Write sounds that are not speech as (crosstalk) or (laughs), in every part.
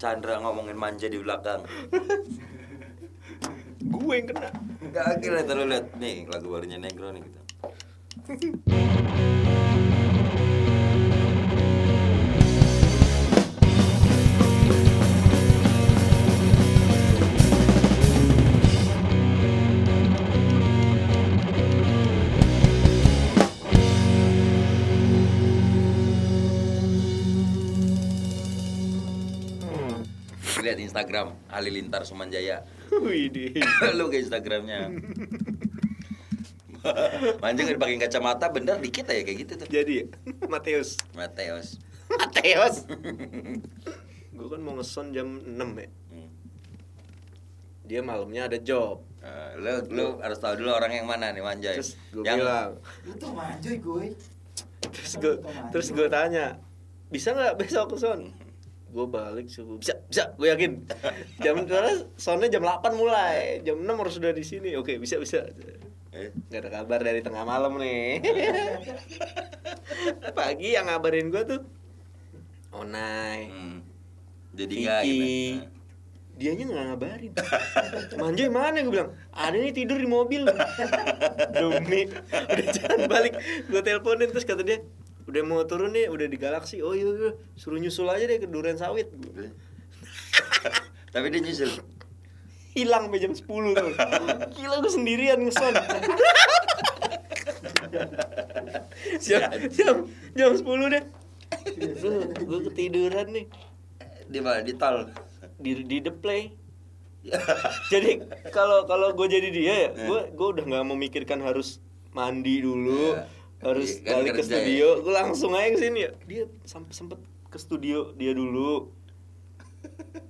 Chandra ngomongin manja di belakang. (laughs) Gue yang kena. Gak akhirnya terus lihat nih lagu barunya Negro nih gitu. Lihat Instagram Halilintar Sumanjaya. (laughs) Lu ke Instagramnya. (laughs) Manja nggak dipakai kacamata bener dikit aja kayak gitu tuh. Jadi Mateus. Mateos. Mateus. (laughs) gue kan mau ngeson jam 6 ya. Hmm. Dia malamnya ada job. Eh, lu lu harus tahu dulu orang yang mana nih Manja. Terus gue yang bilang, Lu tuh manjoy gue. terus gue terus gue tanya, bisa nggak besok ke son? Gue balik subuh, bisa, bisa, gue yakin. (laughs) Jam karena sonnya jam 8 mulai, jam 6 harus sudah di sini. Oke, bisa, bisa. eh, Gak ada kabar dari tengah malam nih. (laughs) Pagi yang ngabarin gue tuh, Onai, hmm. Jadi Vicky. gitu. Dianya nggak ngabarin. Manjoy mana gue bilang? Ada nih tidur di mobil. (laughs) Demi udah jalan balik. Gue teleponin terus kata dia, udah mau turun nih, udah di Galaxy. Oh iya, iya. suruh nyusul aja deh ke Duren Sawit. Tapi dia nyusul. Hilang sampai jam 10 tuh. Gila gue sendirian ngeson. jam, jam, jam 10 deh. Gue ketiduran nih Di mana? Di tol. di di the play jadi kalau kalau gue jadi dia ya gue gue udah nggak memikirkan harus mandi dulu Iya. Harus Iya, kan balik ke kerja studio ya. gue langsung aja ke sini. Ya dia sampai sempet ke studio dia dulu.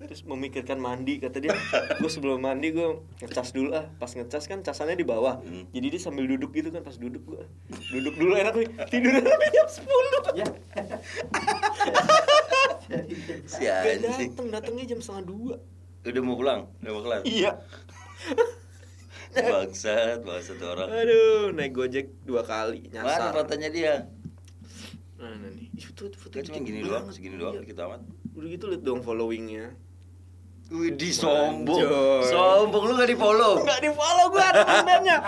Terus memikirkan mandi kata dia. Gue sebelum mandi gue ngecas dulu ah pas ngecas kan casannya di bawah. Hmm. jadi dia sambil duduk gitu kan pas duduk gue duduk dulu enak nih. Tidur sampai jam sepuluh. Ya. (laughs) Si dateng datengnya jam setengah dua. Udah mau pulang, udah mau kelar. iya Bangsat, bangsat tuh orang. Aduh, naik Gojek dua kali Mana nyasar. fotonya dia? Nah, nah nih. Ih, Foto foto Kan cuma dikit gini doang, segini doang, Iya. kita amat. Udah gitu liat dong followingnya. Widih sombong. Sombong lu gak di follow. Enggak di follow gua ada kontennya.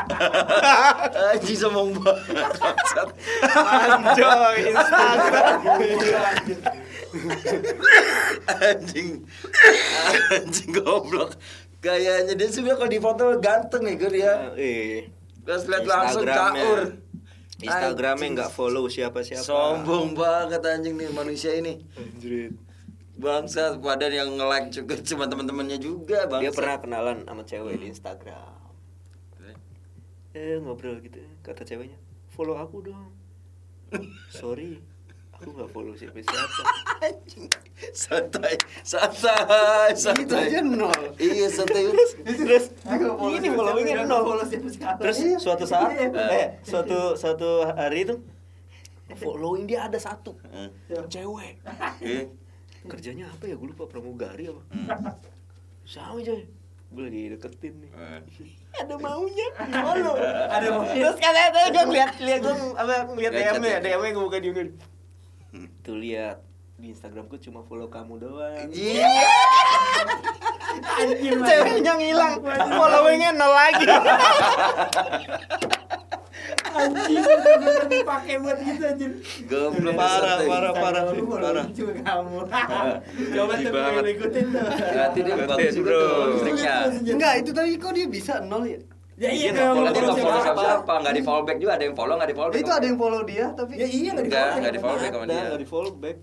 (laughs) Anjing sombong banget. Bangsat. Anjoy Instagram. anjing anjing goblok gayanya dia sebenarnya kalau di foto ganteng ya gue ya. Eh, terus lihat langsung caur. Instagramnya nggak follow siapa-siapa. sombong banget anjing nih manusia ini. Anjrit. bangsa padahal yang nge-like juga cuma teman-temannya juga bangsa Dia pernah kenalan sama cewek di Instagram. Eh ngobrol gitu kata ceweknya. Follow aku dong. (laughs) Sorry, aku nggak follow siapa siapa. (laughs) anjing. Santai. Santai santai. Itu aja nol. iya santai. Terus ini followingnya nol. follow siapa-siapa. Terus Iya. suatu saat Iya. eh suatu suatu hari itu following dia ada satu. Eh, cewek. Eh, kerjanya apa ya? Gue lupa pramugari apa? Hmm, sama aja gue lagi deketin nih. Eh. (laughs) ada maunya. Follow. (laughs) Ada maunya. terus katanya gue ngeliat lihat gue apa ngeliat Lihat DM nya chatnya. DM nya gue buka di Hmm. tuh lihat di Instagramku cuma follow kamu doang Iya. Anjir, man. ceweknya ngilang followingnya nol lagi Anjir, bener-bener dipakai buat gitu anjir. Goblok Parah, parah, parah. Parah. juga kamu. (laughs) Coba Sedih tuh ikutin tuh. Berarti dia bagus juga bro. tuh triknya. Enggak, itu tadi kok dia bisa nol ya? Ya Iya, iya, nggak kalau follow follow nggak follow siapa? siapa-siapa, nggak di follow back juga ada yang follow nggak di follow back. Itu ada yang follow dia tapi Ya iya nggak di Enggak, follow. nggak di follow back sama dia. nggak di follow back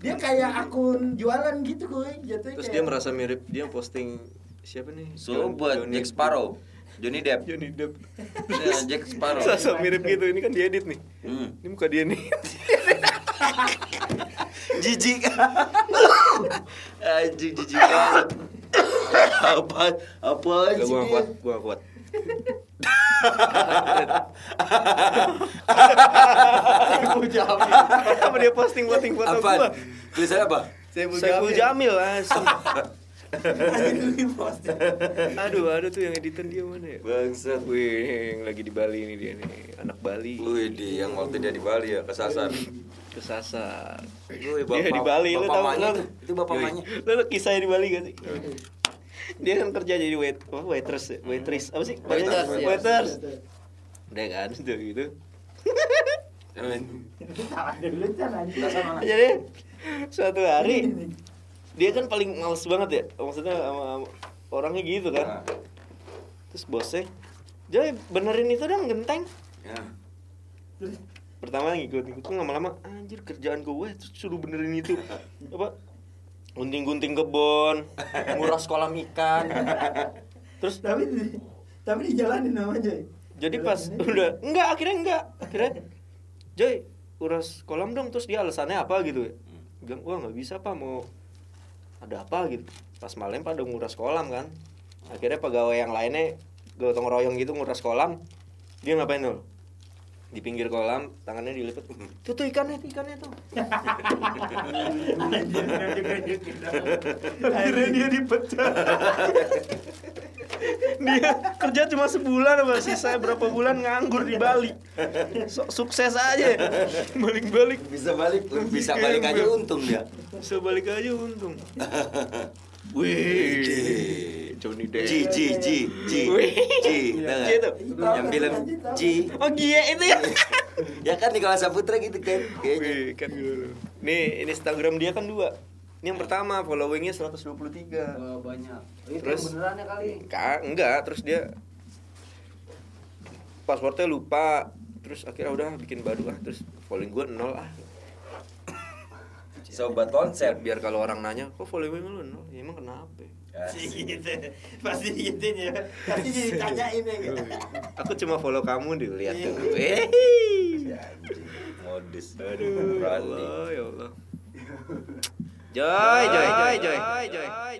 Dia kayak akun jualan gitu kuy, jatuhnya terus dia merasa mirip dia posting siapa nih So buat Jack Sparrow, Johnny Depp. Johnny Depp Nah, Jack Sparrow. Sosok mirip gitu, ini kan diedit nih Hmm. Ini muka dia nih (laughs) Jijik. (laughs) Anjing jijik banget. (laughs) apa apa sih gue dia? kuat, gue kuat Saiful Jamil. Apa dia posting posting foto Apaan? gue Tulisannya apa? Saiful Saiful Jamil langsung Anjir lu posting. Aduh, aduh tuh yang editan dia mana ya Bangsat. Wih, yang lagi di Bali ini dia nih Anak Bali Wih, di yang waktu dia di Bali ya kesasar. kesasar Gue dia di Bali lu bapak tau mamanya lu tuh. Itu bapak mamanya. lu, lu kisahnya di Bali gak sih dia kan kerja jadi wait apa waitress ya? waitress. Apa sih? Waiters, Waiters, iya. waiters udah kan udah gitu. Jadi suatu hari dia kan paling males banget ya. Maksudnya sama, sama orangnya gitu Nah. kan terus bosnya Joy benerin itu dong genteng. Ya. pertama ngikut ngikut lama-lama anjir kerjaan gue terus suruh benerin itu. (laughs) Apa gunting-gunting kebun (laughs) nguras kolam ikan. Terus Tapi tapi dijalanin namanya. jadi pas udah enggak akhirnya enggak. Akhirnya Joy uras kolam dong. Terus dia alasannya apa gitu ya? Bilang wah nggak bisa pak mau ada apa gitu. Pas malam pada nguras kolam kan. Akhirnya pegawai yang lainnya gotong royong gitu nguras kolam. Dia ngapain tuh di pinggir kolam tangannya dilipat tuh tuh ikannya tuh ikannya tuh. (laughs) Akhirnya dia dipecat (laughs) dia kerja cuma sebulan apa sisa berapa bulan nganggur di Bali. Sok sukses aja. Balik-balik. Bisa balik, bisa balik aja untung dia. bisa balik aja untung. (laughs) Wih, Depp Ji, Ji, Ji, Ji. Ji. Yang film Ji, oh gie itu ya (laughs) ya kan Nikola Saputra gitu kan, kayaknya. Kan nih ini Instagram dia kan dua ini yang pertama followingnya 123 Wah, banyak. Itu Terus? beneran ya kali. Ka, enggak, terus dia passwordnya lupa, terus akhirnya udah bikin baru ah, terus following gue nol ah. Sobat (laughs) konsep. biar kalau orang nanya, kok following lu nol? Ya, emang kenapa? Asik. gitu. Pasti gituin ya. Pasti ditanyain ya gitu. Aku cuma follow kamu lihat Iya. tuh. Eh. Ya, anjing. Modus. Aduh, ya ya Allah. Joy, joy, joy, joy, joy, joy.